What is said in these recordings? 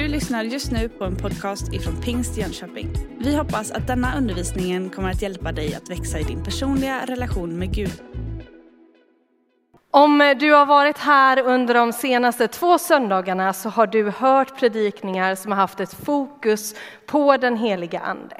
Du lyssnar just nu på en podcast ifrån Pingst Jönköping. Vi hoppas att denna undervisning kommer att hjälpa dig att växa i din personliga relation med Gud. Om eh, du har varit här under de senaste två söndagarna så har du hört predikningar som har haft ett fokus på den heliga Ande.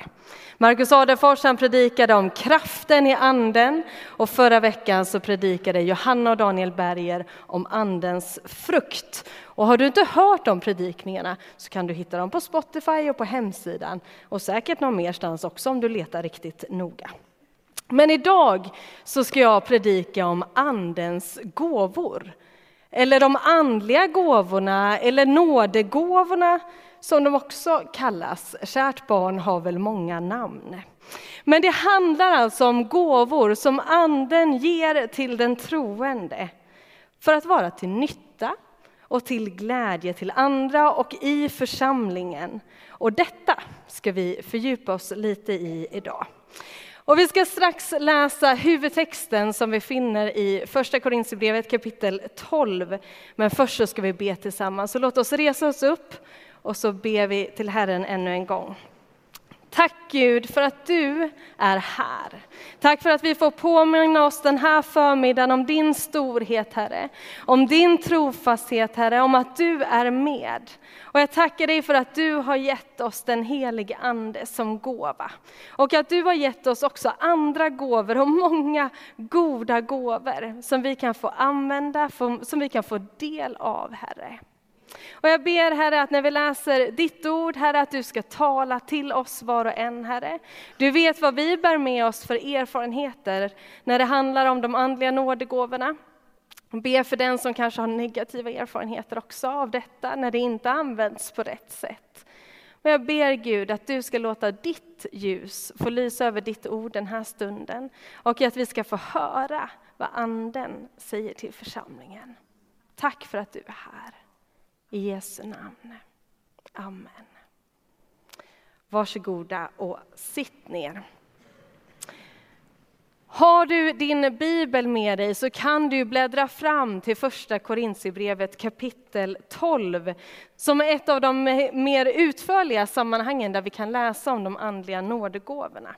Marcus Adefors han predikade om kraften i anden och förra veckan så predikade Johanna och Daniel Berger om andens frukt. Och har du inte hört de predikningarna så kan du hitta dem på Spotify och på hemsidan och säkert någon merstans också om du letar riktigt noga. Men idag så ska jag predika om andens gåvor. Eller de andliga gåvorna, eller nådegåvorna som de också kallas. Kärt barn har väl många namn. Men det handlar alltså om gåvor som anden ger till den troende för att vara till nytta och till glädje till andra och i församlingen. Och detta ska vi fördjupa oss lite i idag. Och vi ska strax läsa huvudtexten som vi finner i Första Korinthierbrevet kapitel 12. Men först så ska vi be tillsammans. Så låt oss resa oss upp och så ber vi till Herren ännu en gång. Tack Gud för att du är här. Tack för att vi får påminna oss den här förmiddagen om din storhet Herre. Om din trofasthet Herre, om att du är med. Och jag tackar dig för att du har gett oss den helige Ande som gåva. Och att du har gett oss också andra gåvor och många goda gåvor som vi kan få använda, som vi kan få del av Herre. Och jag ber Herre att när vi läser ditt ord, Herre, att du ska tala till oss var och en, Herre. Du vet vad vi bär med oss för erfarenheter när det handlar om de andliga nådegåvorna. Be för den som kanske har negativa erfarenheter också av detta, när det inte används på rätt sätt. Och jag ber Gud att du ska låta ditt ljus få lysa över ditt ord den här stunden och att vi ska få höra vad Anden säger till församlingen. Tack för att du är här. I Jesu namn. Amen. Varsågoda och sitt ner. Har du din bibel med dig så kan du bläddra fram till första Korintierbrevet kapitel 12 som är ett av de mer utförliga sammanhangen där vi kan läsa om de andliga nådegåvorna.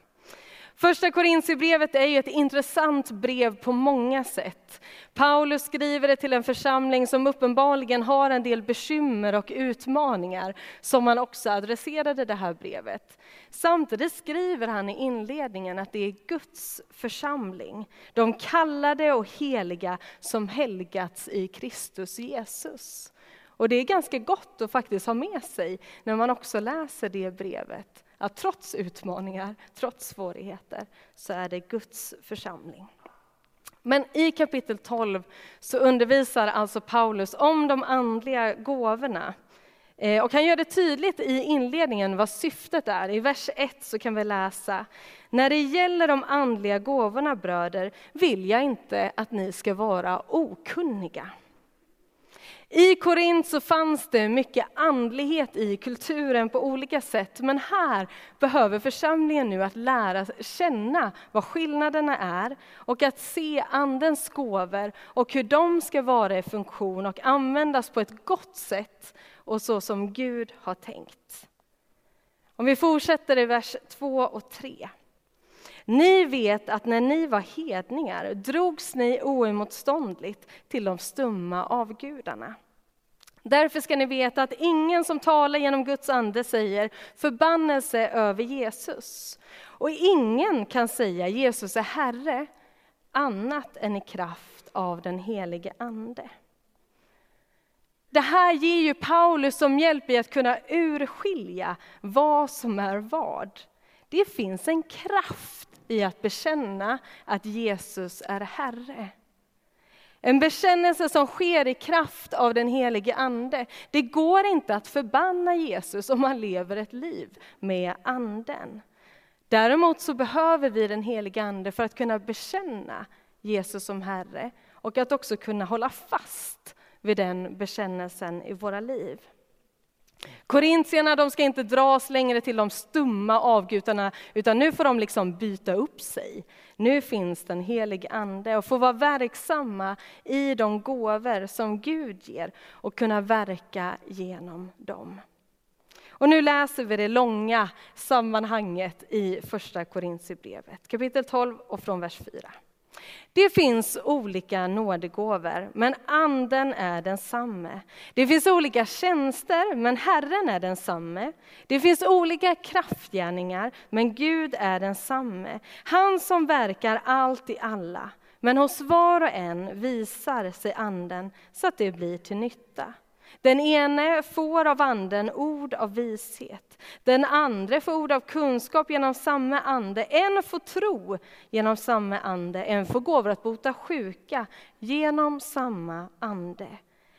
Första Korintierbrevet är ju ett intressant brev på många sätt. Paulus skriver det till en församling som uppenbarligen har en del bekymmer och utmaningar som han också adresserade det här brevet. Samtidigt skriver han i inledningen att det är Guds församling, de kallade och heliga som helgats i Kristus Jesus. Och det är ganska gott att faktiskt ha med sig när man också läser det brevet att trots utmaningar, trots svårigheter, så är det Guds församling. Men i kapitel 12 så undervisar alltså Paulus om de andliga gåvorna. Eh, och han gör det tydligt i inledningen vad syftet är. I vers 1 så kan vi läsa När det gäller de andliga gåvorna bröder vill jag inte att ni ska vara okunniga. I Korint så fanns det mycket andlighet i kulturen på olika sätt, men här behöver församlingen nu att lära känna vad skillnaderna är och att se andens gåvor och hur de ska vara i funktion och användas på ett gott sätt och så som Gud har tänkt. Om vi fortsätter i vers 2 och 3. Ni vet att när ni var hedningar drogs ni oemotståndligt till de stumma avgudarna. Därför ska ni veta att ingen som talar genom Guds ande säger förbannelse över Jesus. Och ingen kan säga Jesus är Herre annat än i kraft av den helige Ande. Det här ger ju Paulus som hjälp i att kunna urskilja vad som är vad. Det finns en kraft i att bekänna att Jesus är Herre. En bekännelse som sker i kraft av den helige Ande. Det går inte att förbanna Jesus om man lever ett liv med Anden. Däremot så behöver vi den helige Ande för att kunna bekänna Jesus som Herre och att också kunna hålla fast vid den bekännelsen i våra liv. Korintierna de ska inte dras längre till de stumma avgudarna, utan nu får de liksom byta upp sig. Nu finns den helig Ande och får vara verksamma i de gåvor som Gud ger och kunna verka genom dem. Och nu läser vi det långa sammanhanget i Första Korintierbrevet, kapitel 12 och från vers 4. Det finns olika nådegåvor, men anden är densamme. Det finns olika tjänster, men Herren är densamme. Det finns olika kraftgärningar, men Gud är densamme. Han som verkar allt i alla. Men hos var och en visar sig anden så att det blir till nytta. Den ene får av anden ord av vishet, den andra får ord av kunskap genom samma ande, en får tro genom samma ande, en får gåvor att bota sjuka genom samma ande.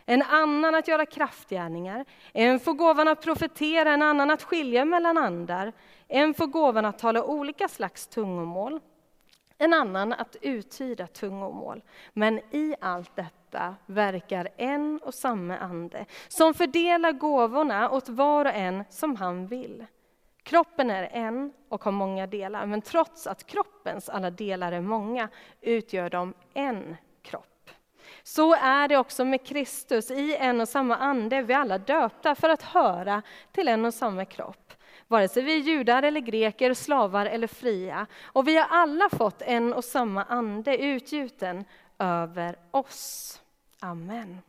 En annan att göra kraftgärningar, en får gåvan att profetera, en annan att skilja mellan andar, en får gåvan att tala olika slags tungomål, en annan att uttyda tungomål. Men i allt detta verkar en och samma ande som fördelar gåvorna åt var och en som han vill. Kroppen är en och har många delar, men trots att kroppens alla delar är många utgör de en kropp. Så är det också med Kristus, i en och samma ande är vi alla döpta för att höra till en och samma kropp vare sig vi är judar eller greker, slavar eller fria. Och vi har alla fått en och samma ande utgjuten över oss. Amen.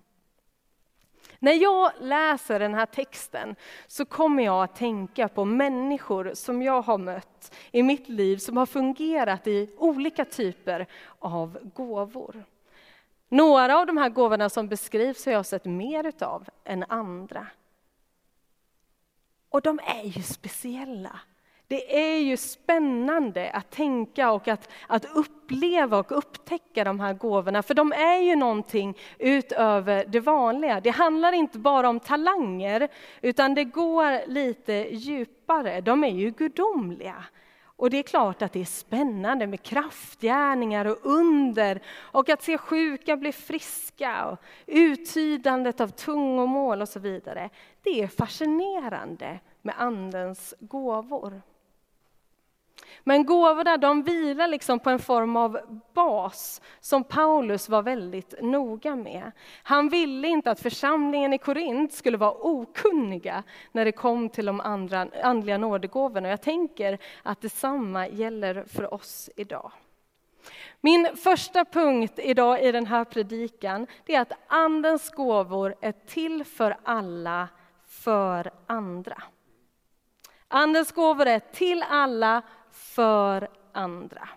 När jag läser den här texten så kommer jag att tänka på människor som jag har mött i mitt liv som har fungerat i olika typer av gåvor. Några av de här gåvorna som beskrivs har jag sett mer utav än andra. Och de är ju speciella. Det är ju spännande att tänka och att, att uppleva och upptäcka de här gåvorna, för de är ju någonting utöver det vanliga. Det handlar inte bara om talanger, utan det går lite djupare. De är ju gudomliga. Och det är klart att det är spännande med kraftgärningar och under och att se sjuka bli friska och uttydandet av tungomål och så vidare. Det är fascinerande med Andens gåvor. Men gåvorna de vilar liksom på en form av bas som Paulus var väldigt noga med. Han ville inte att församlingen i Korint skulle vara okunniga när det kom till de andra, andliga nådegåvorna. Jag tänker att detsamma gäller för oss idag. Min första punkt idag i den här predikan är att Andens gåvor är till för alla, för andra. Andens gåvor är till alla, för andra.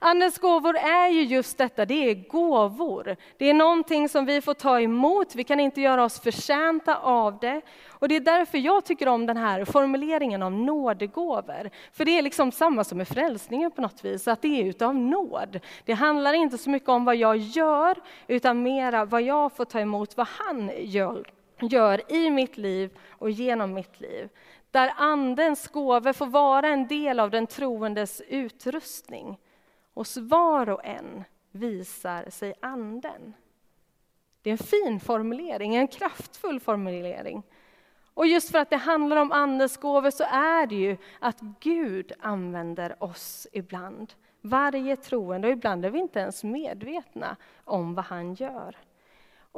Andens gåvor är ju just detta, det är gåvor. Det är någonting som vi får ta emot, vi kan inte göra oss förtjänta av det. Och det är därför jag tycker om den här formuleringen om nådegåvor. För det är liksom samma som med frälsningen på något vis, att det är utav nåd. Det handlar inte så mycket om vad jag gör, utan mera vad jag får ta emot, vad han gör, gör i mitt liv och genom mitt liv där Andens gåvor får vara en del av den troendes utrustning. Hos var och en visar sig Anden. Det är en fin formulering, en kraftfull formulering. Och just för att det handlar om Andens gåvor så är det ju att Gud använder oss ibland. Varje troende, och ibland är vi inte ens medvetna om vad han gör.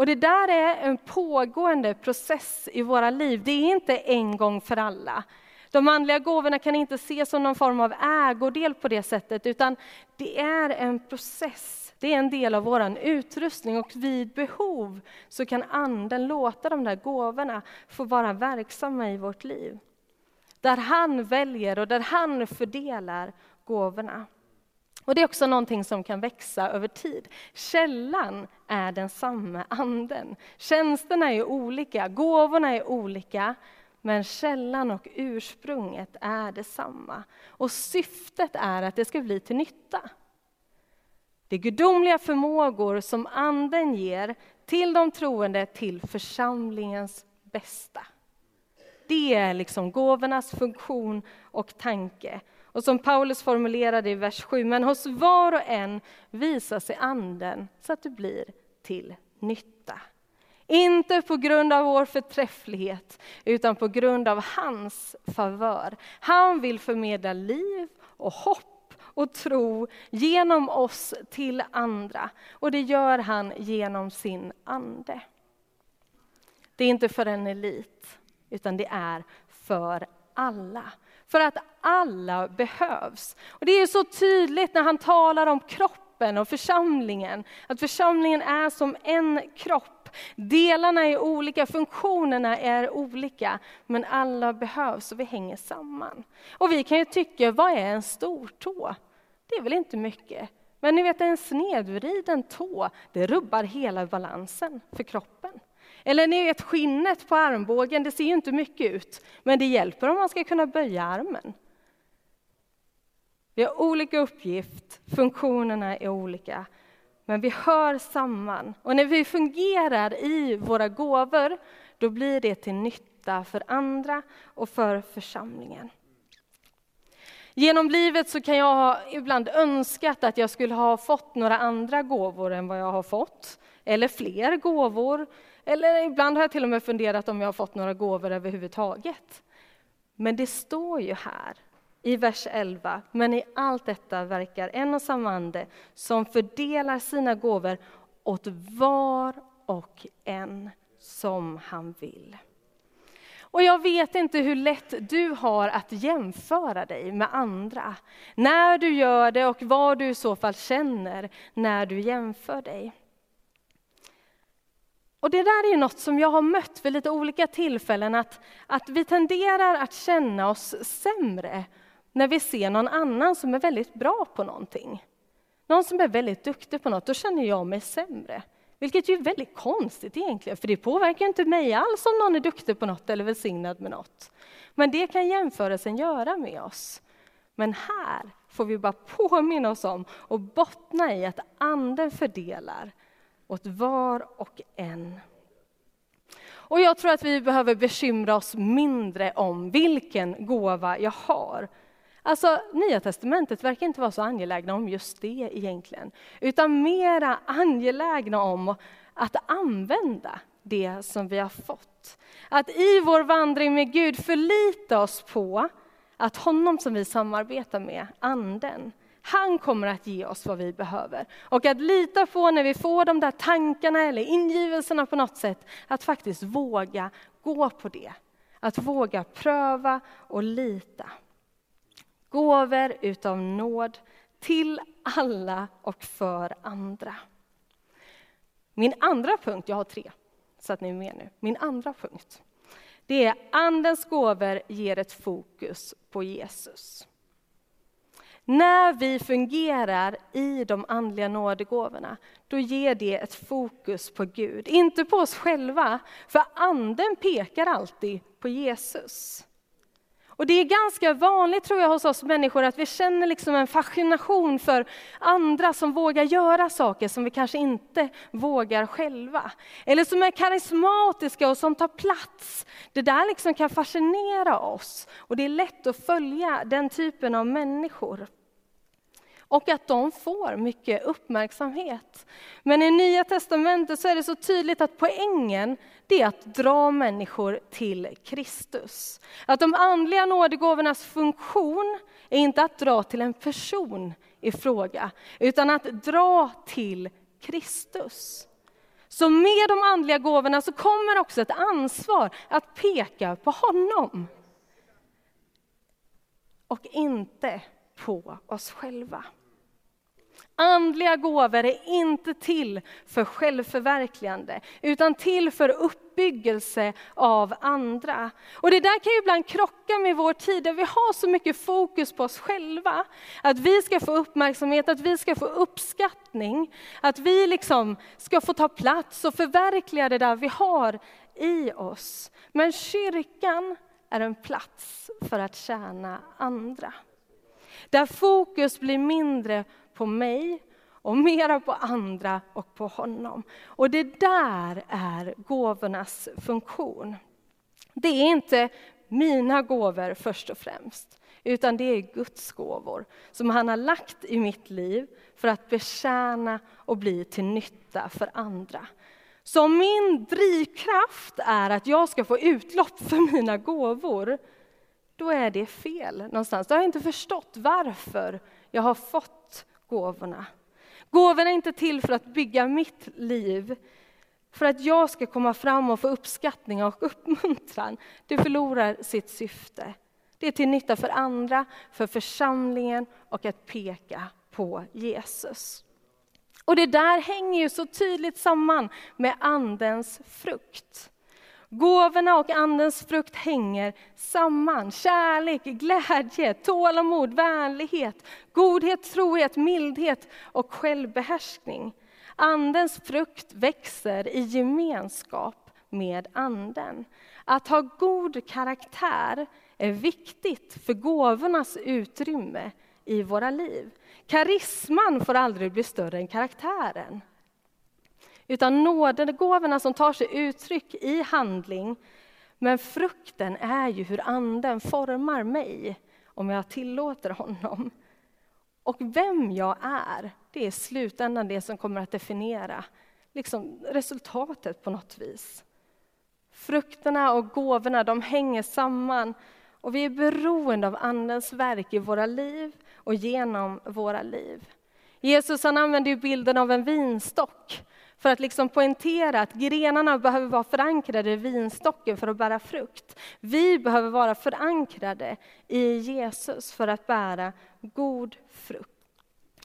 Och det där är en pågående process i våra liv. Det är inte en gång för alla. De andliga gåvorna kan inte ses som någon form av ägodel på det sättet, utan det är en process. Det är en del av vår utrustning och vid behov så kan Anden låta de där gåvorna få vara verksamma i vårt liv. Där han väljer och där han fördelar gåvorna. Och Det är också någonting som kan växa över tid. Källan är densamma, anden. Tjänsterna är olika, gåvorna är olika, men källan och ursprunget är detsamma. Och syftet är att det ska bli till nytta. Det är gudomliga förmågor som anden ger till de troende till församlingens bästa. Det är liksom gåvornas funktion och tanke. Och som Paulus formulerade i vers 7, men hos var och en visar sig anden så att det blir till nytta. Inte på grund av vår förträfflighet, utan på grund av hans favör. Han vill förmedla liv och hopp och tro genom oss till andra. Och det gör han genom sin ande. Det är inte för en elit, utan det är för alla. För att alla behövs. Och det är så tydligt när han talar om kroppen och församlingen, att församlingen är som en kropp. Delarna är olika, funktionerna är olika, men alla behövs och vi hänger samman. Och vi kan ju tycka, vad är en stortå? Det är väl inte mycket. Men ni vet, en snedvriden tå, det rubbar hela balansen för kroppen. Eller ni vet skinnet på armbågen, det ser ju inte mycket ut, men det hjälper om man ska kunna böja armen. Vi har olika uppgift, funktionerna är olika, men vi hör samman. Och när vi fungerar i våra gåvor, då blir det till nytta för andra och för församlingen. Genom livet så kan jag ha ibland önskat att jag skulle ha fått några andra gåvor än vad jag har fått, eller fler gåvor. Eller ibland har jag till och med funderat om jag har fått några gåvor överhuvudtaget. Men det står ju här i vers 11, men i allt detta verkar en och samma ande som fördelar sina gåvor åt var och en som han vill. Och jag vet inte hur lätt du har att jämföra dig med andra. När du gör det och vad du i så fall känner när du jämför dig. Och det där är något som jag har mött vid lite olika tillfällen, att, att vi tenderar att känna oss sämre när vi ser någon annan som är väldigt bra på någonting. Någon som är väldigt duktig på något, då känner jag mig sämre. Vilket är väldigt konstigt egentligen, för det påverkar inte mig alls om någon är duktig på något eller välsignad med något. Men det kan jämförelsen göra med oss. Men här får vi bara påminna oss om och bottna i att Anden fördelar åt var och en. Och jag tror att vi behöver bekymra oss mindre om vilken gåva jag har. Alltså, Nya testamentet verkar inte vara så angelägna om just det egentligen, utan mera angelägna om att använda det som vi har fått. Att i vår vandring med Gud förlita oss på att honom som vi samarbetar med, Anden, han kommer att ge oss vad vi behöver. Och att lita på när vi får de där tankarna eller ingivelserna på något sätt, att faktiskt våga gå på det. Att våga pröva och lita. Gåvor utav nåd till alla och för andra. Min andra punkt, jag har tre, så att ni är med nu. Min andra punkt, det är Andens gåvor ger ett fokus på Jesus. När vi fungerar i de andliga nådegåvorna, då ger det ett fokus på Gud, inte på oss själva, för Anden pekar alltid på Jesus. Och det är ganska vanligt tror jag hos oss människor att vi känner liksom en fascination för andra som vågar göra saker som vi kanske inte vågar själva. Eller som är karismatiska och som tar plats. Det där liksom kan fascinera oss och det är lätt att följa den typen av människor och att de får mycket uppmärksamhet. Men i Nya testamentet så är det så tydligt att poängen det är att dra människor till Kristus. Att de andliga nådegåvornas funktion är inte att dra till en person i fråga, utan att dra till Kristus. Så med de andliga gåvorna så kommer också ett ansvar att peka på honom. Och inte på oss själva. Andliga gåvor är inte till för självförverkligande, utan till för uppbyggelse av andra. Och det där kan ju ibland krocka med vår tid, där vi har så mycket fokus på oss själva. Att vi ska få uppmärksamhet, att vi ska få uppskattning, att vi liksom ska få ta plats och förverkliga det där vi har i oss. Men kyrkan är en plats för att tjäna andra. Där fokus blir mindre på mig och mera på andra och på honom. Och det där är gåvornas funktion. Det är inte mina gåvor först och främst, utan det är Guds gåvor som han har lagt i mitt liv för att betjäna och bli till nytta för andra. Så om min drivkraft är att jag ska få utlopp för mina gåvor, då är det fel någonstans. Då har jag inte förstått varför jag har fått gåvorna. Gåvorna är inte till för att bygga mitt liv, för att jag ska komma fram och få uppskattning och uppmuntran, det förlorar sitt syfte. Det är till nytta för andra, för församlingen och att peka på Jesus. Och det där hänger ju så tydligt samman med Andens frukt. Gåvorna och Andens frukt hänger samman. Kärlek, glädje, tålamod, vänlighet, godhet, trohet, mildhet och självbehärskning. Andens frukt växer i gemenskap med Anden. Att ha god karaktär är viktigt för gåvornas utrymme i våra liv. Karisman får aldrig bli större än karaktären. Utan nådegåvorna som tar sig uttryck i handling, men frukten är ju hur anden formar mig, om jag tillåter honom. Och vem jag är, det är i slutändan det som kommer att definiera liksom, resultatet på något vis. Frukterna och gåvorna de hänger samman och vi är beroende av Andens verk i våra liv och genom våra liv. Jesus han använder bilden av en vinstock för att liksom poängtera att grenarna behöver vara förankrade i vinstocken för att bära frukt. Vi behöver vara förankrade i Jesus för att bära god frukt.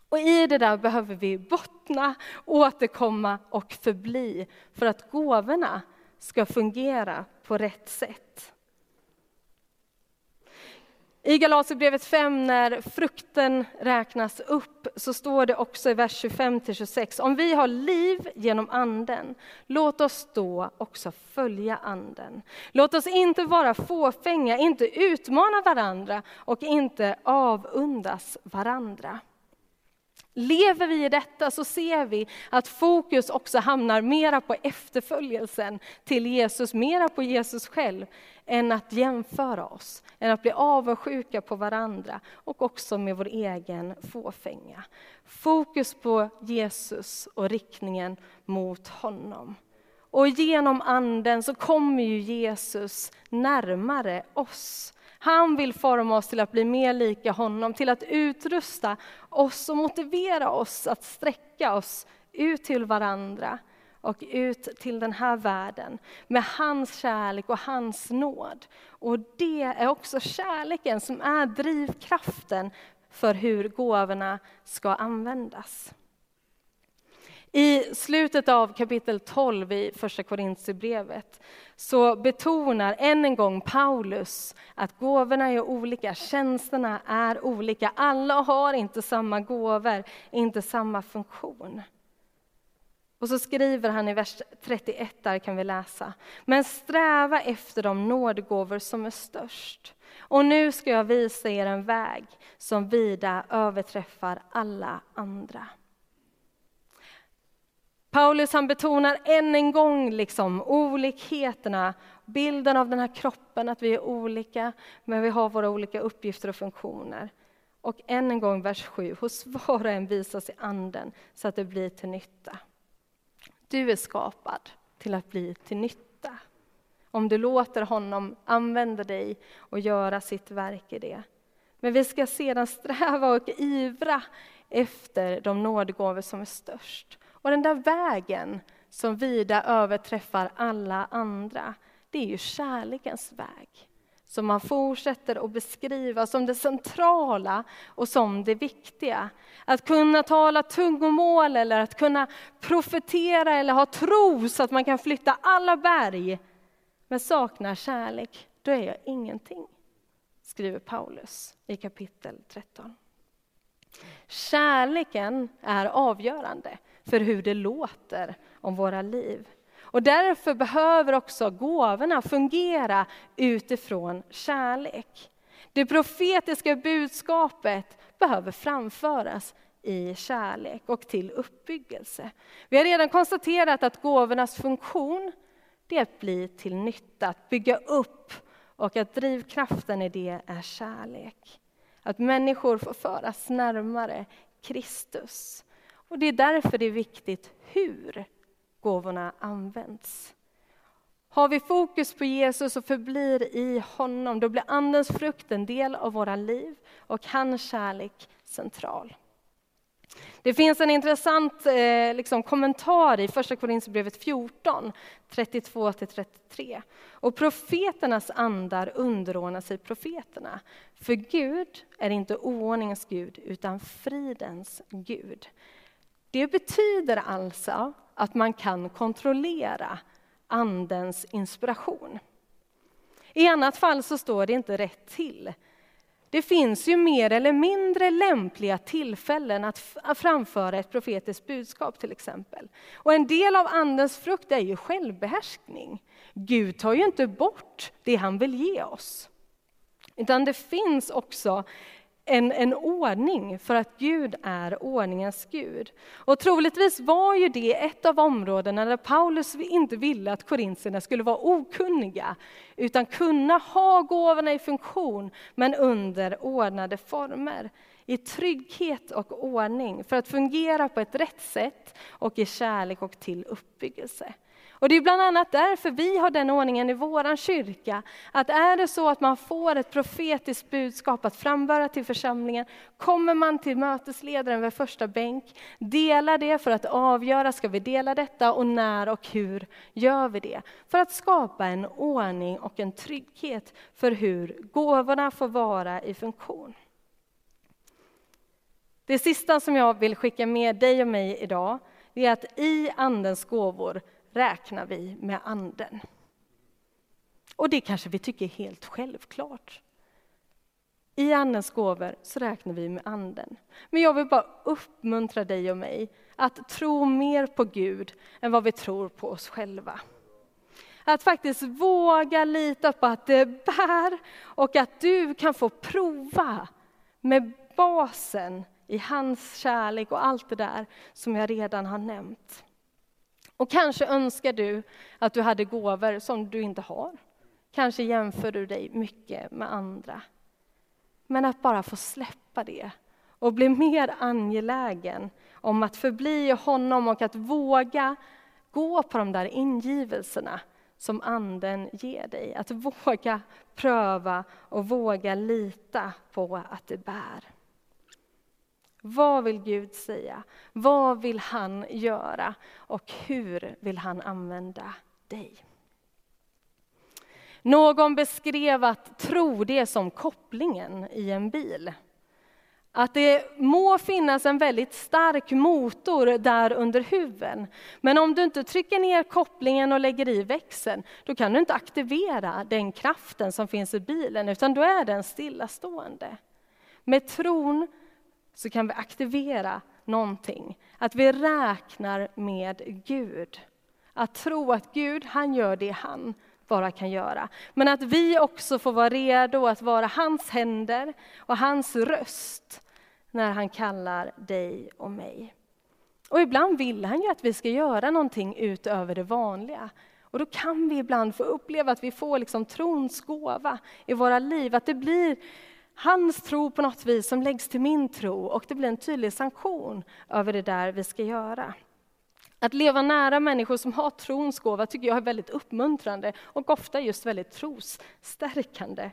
Och i det där behöver vi bottna, återkomma och förbli för att gåvorna ska fungera på rätt sätt. I Galaterbrevet 5, när frukten räknas upp, så står det också i vers 25-26, om vi har liv genom Anden, låt oss då också följa Anden. Låt oss inte vara fåfänga, inte utmana varandra och inte avundas varandra. Lever vi i detta så ser vi att fokus också hamnar mera på efterföljelsen till Jesus, mera på Jesus själv, än att jämföra oss, än att bli avundsjuka på varandra och också med vår egen fåfänga. Fokus på Jesus och riktningen mot honom. Och genom anden så kommer ju Jesus närmare oss. Han vill forma oss till att bli mer lika honom, till att utrusta oss och motivera oss att sträcka oss ut till varandra och ut till den här världen med hans kärlek och hans nåd. Och det är också kärleken som är drivkraften för hur gåvorna ska användas. I slutet av kapitel 12 i Första Korintierbrevet så betonar än en gång Paulus att gåvorna är olika, tjänsterna är olika. Alla har inte samma gåvor, inte samma funktion. Och så skriver han i vers 31, där kan vi läsa. Men sträva efter de nådgåvor som är störst. Och nu ska jag visa er en väg som vida överträffar alla andra. Paulus han betonar än en gång liksom olikheterna, bilden av den här kroppen, att vi är olika, men vi har våra olika uppgifter och funktioner. Och än en gång vers 7, hos var och en visas i anden så att det blir till nytta. Du är skapad till att bli till nytta. Om du låter honom använda dig och göra sitt verk i det. Men vi ska sedan sträva och ivra efter de nådgåvor som är störst. Och den där vägen som vida överträffar alla andra, det är ju kärlekens väg som man fortsätter att beskriva som det centrala och som det viktiga. Att kunna tala tungomål eller att kunna profetera eller ha tro så att man kan flytta alla berg. Men saknar kärlek, då är jag ingenting, skriver Paulus i kapitel 13. Kärleken är avgörande för hur det låter om våra liv. Och därför behöver också gåvorna fungera utifrån kärlek. Det profetiska budskapet behöver framföras i kärlek och till uppbyggelse. Vi har redan konstaterat att gåvornas funktion det är att bli till nytta, att bygga upp och att drivkraften i det är kärlek. Att människor får föras närmare Kristus. Och Det är därför det är viktigt hur gåvorna används. Har vi fokus på Jesus och förblir i honom, då blir Andens frukt en del av våra liv och hans kärlek central. Det finns en intressant eh, liksom, kommentar i Första Korinthierbrevet 14, 32-33. Och profeternas andar underordnar sig profeterna. För Gud är inte oordningens Gud, utan fridens Gud. Det betyder alltså att man kan kontrollera Andens inspiration. I annat fall så står det inte rätt till. Det finns ju mer eller mindre lämpliga tillfällen att framföra ett profetiskt budskap till exempel. Och en del av Andens frukt är ju självbehärskning. Gud tar ju inte bort det han vill ge oss. Utan det finns också en, en ordning för att Gud är ordningens Gud. Och troligtvis var ju det ett av områdena där Paulus inte ville att korintierna skulle vara okunniga, utan kunna ha gåvorna i funktion, men under ordnade former. I trygghet och ordning, för att fungera på ett rätt sätt och i kärlek och till uppbyggelse. Och det är bland annat därför vi har den ordningen i vår kyrka, att är det så att man får ett profetiskt budskap att frambära till församlingen, kommer man till mötesledaren vid första bänk, delar det för att avgöra, ska vi dela detta och när och hur gör vi det? För att skapa en ordning och en trygghet för hur gåvorna får vara i funktion. Det sista som jag vill skicka med dig och mig idag, är att i Andens gåvor räknar vi med Anden. Och det kanske vi tycker är helt självklart. I Andens gåvor så räknar vi med Anden. Men jag vill bara uppmuntra dig och mig att tro mer på Gud än vad vi tror på oss själva. Att faktiskt våga lita på att det bär och att du kan få prova med basen i hans kärlek och allt det där som jag redan har nämnt. Och kanske önskar du att du hade gåvor som du inte har. Kanske jämför du dig mycket med andra. Men att bara få släppa det och bli mer angelägen om att förbli i honom och att våga gå på de där ingivelserna som Anden ger dig. Att våga pröva och våga lita på att det bär. Vad vill Gud säga? Vad vill han göra? Och hur vill han använda dig? Någon beskrev att tro det som kopplingen i en bil. Att det må finnas en väldigt stark motor där under huven. Men om du inte trycker ner kopplingen och lägger i växeln, då kan du inte aktivera den kraften som finns i bilen, utan då är den stillastående. Med tron så kan vi aktivera någonting. Att vi räknar med Gud. Att tro att Gud, han gör det han bara kan göra. Men att vi också får vara redo att vara hans händer och hans röst när han kallar dig och mig. Och ibland vill han ju att vi ska göra någonting utöver det vanliga. Och då kan vi ibland få uppleva att vi får liksom trons gåva i våra liv, att det blir hans tro på något vis som läggs till min tro och det blir en tydlig sanktion över det där vi ska göra. Att leva nära människor som har trons gåva tycker jag är väldigt uppmuntrande och ofta just väldigt trosstärkande.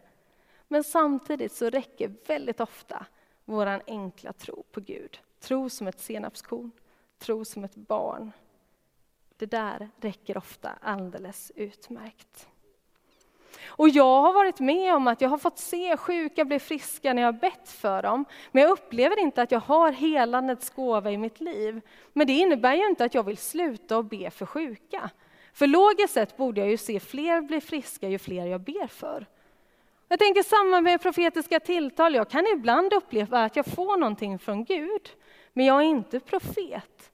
Men samtidigt så räcker väldigt ofta vår enkla tro på Gud. Tro som ett senapskorn, tro som ett barn. Det där räcker ofta alldeles utmärkt. Och jag har varit med om att jag har fått se sjuka bli friska när jag har bett för dem. Men jag upplever inte att jag har helandets gåva i mitt liv. Men det innebär ju inte att jag vill sluta och be för sjuka. För logiskt sett borde jag ju se fler bli friska ju fler jag ber för. Jag tänker samma med profetiska tilltal. Jag kan ibland uppleva att jag får någonting från Gud, men jag är inte profet.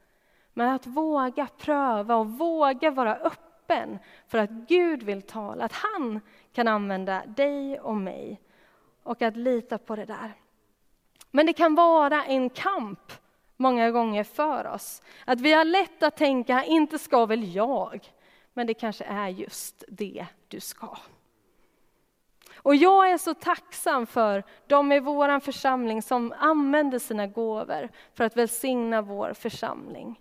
Men att våga pröva och våga vara öppen för att Gud vill tala, att han kan använda dig och mig och att lita på det där. Men det kan vara en kamp många gånger för oss. Att vi har lätt att tänka, inte ska väl jag, men det kanske är just det du ska. Och jag är så tacksam för de i vår församling som använder sina gåvor för att välsigna vår församling.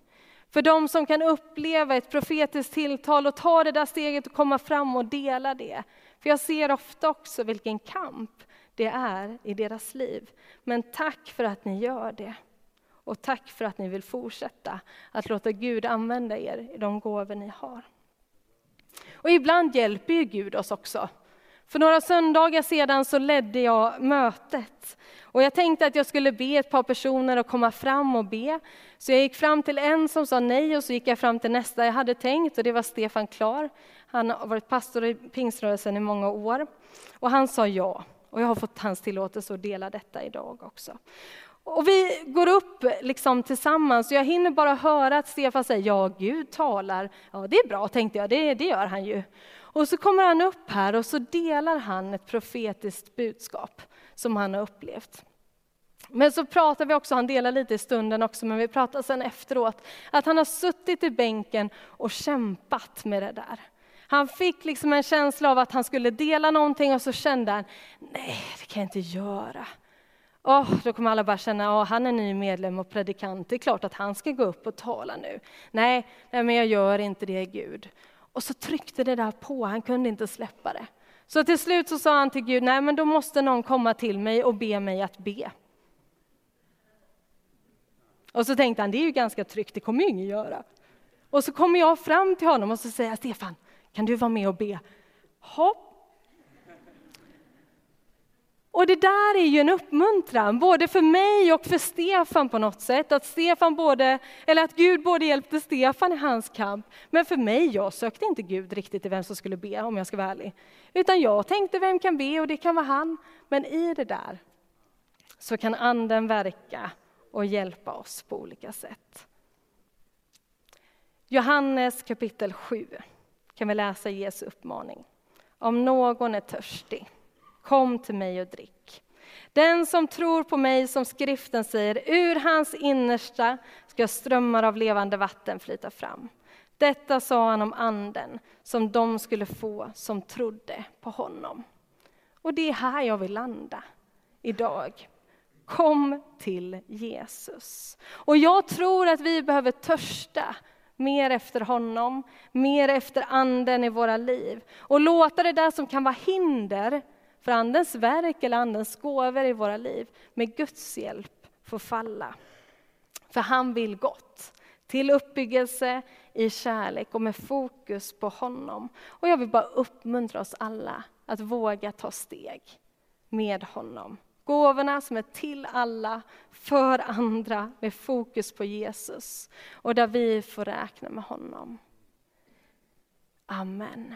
För de som kan uppleva ett profetiskt tilltal och ta det där steget och komma fram och dela det. För jag ser ofta också vilken kamp det är i deras liv. Men tack för att ni gör det. Och tack för att ni vill fortsätta att låta Gud använda er i de gåvor ni har. Och ibland hjälper ju Gud oss också. För några söndagar sedan så ledde jag mötet. Och jag tänkte att jag skulle be ett par personer att komma fram och be. Så jag gick fram till en som sa nej och så gick jag fram till nästa jag hade tänkt och det var Stefan Klar. Han har varit pastor i pingströrelsen i många år. Och han sa ja. Och jag har fått hans tillåtelse att dela detta idag också. Och vi går upp liksom tillsammans och jag hinner bara höra att Stefan säger ja, Gud talar. Ja, det är bra, tänkte jag, det, det gör han ju. Och så kommer han upp här och så delar han ett profetiskt budskap som han har upplevt. Men så pratar vi också, han delar lite i stunden också, men vi pratar sen efteråt, att han har suttit i bänken och kämpat med det där. Han fick liksom en känsla av att han skulle dela någonting och så kände han, nej det kan jag inte göra. Oh, då kommer alla bara känna, att oh, han är ny medlem och predikant, det är klart att han ska gå upp och tala nu. Nej, nej men jag gör inte det Gud. Och så tryckte det där på, han kunde inte släppa det. Så till slut så sa han till Gud, nej men då måste någon komma till mig och be mig att be. Och så tänkte han, det är ju ganska tryggt, det kommer ju ingen göra. Och så kommer jag fram till honom och så säger jag, Stefan, kan du vara med och be? Hopp. Och det där är ju en uppmuntran, både för mig och för Stefan på något sätt. Att, Stefan både, eller att Gud både hjälpte Stefan i hans kamp, men för mig, jag sökte inte Gud riktigt i vem som skulle be, om jag ska vara ärlig. Utan jag tänkte, vem kan be? Och det kan vara han. Men i det där så kan Anden verka och hjälpa oss på olika sätt. Johannes kapitel 7 kan vi läsa Jesu uppmaning. Om någon är törstig, kom till mig och drick. Den som tror på mig, som skriften säger, ur hans innersta ska strömmar av levande vatten flyta fram. Detta sa han om anden som de skulle få som trodde på honom. Och det är här jag vill landa idag. Kom till Jesus. Och jag tror att vi behöver törsta mer efter honom, mer efter anden i våra liv. Och låta det där som kan vara hinder för andens verk eller andens gåvor i våra liv, med Guds hjälp får falla. För han vill gott, till uppbyggelse i kärlek och med fokus på honom. Och jag vill bara uppmuntra oss alla att våga ta steg med honom Gåvorna som är till alla, för andra, med fokus på Jesus. Och där vi får räkna med honom. Amen.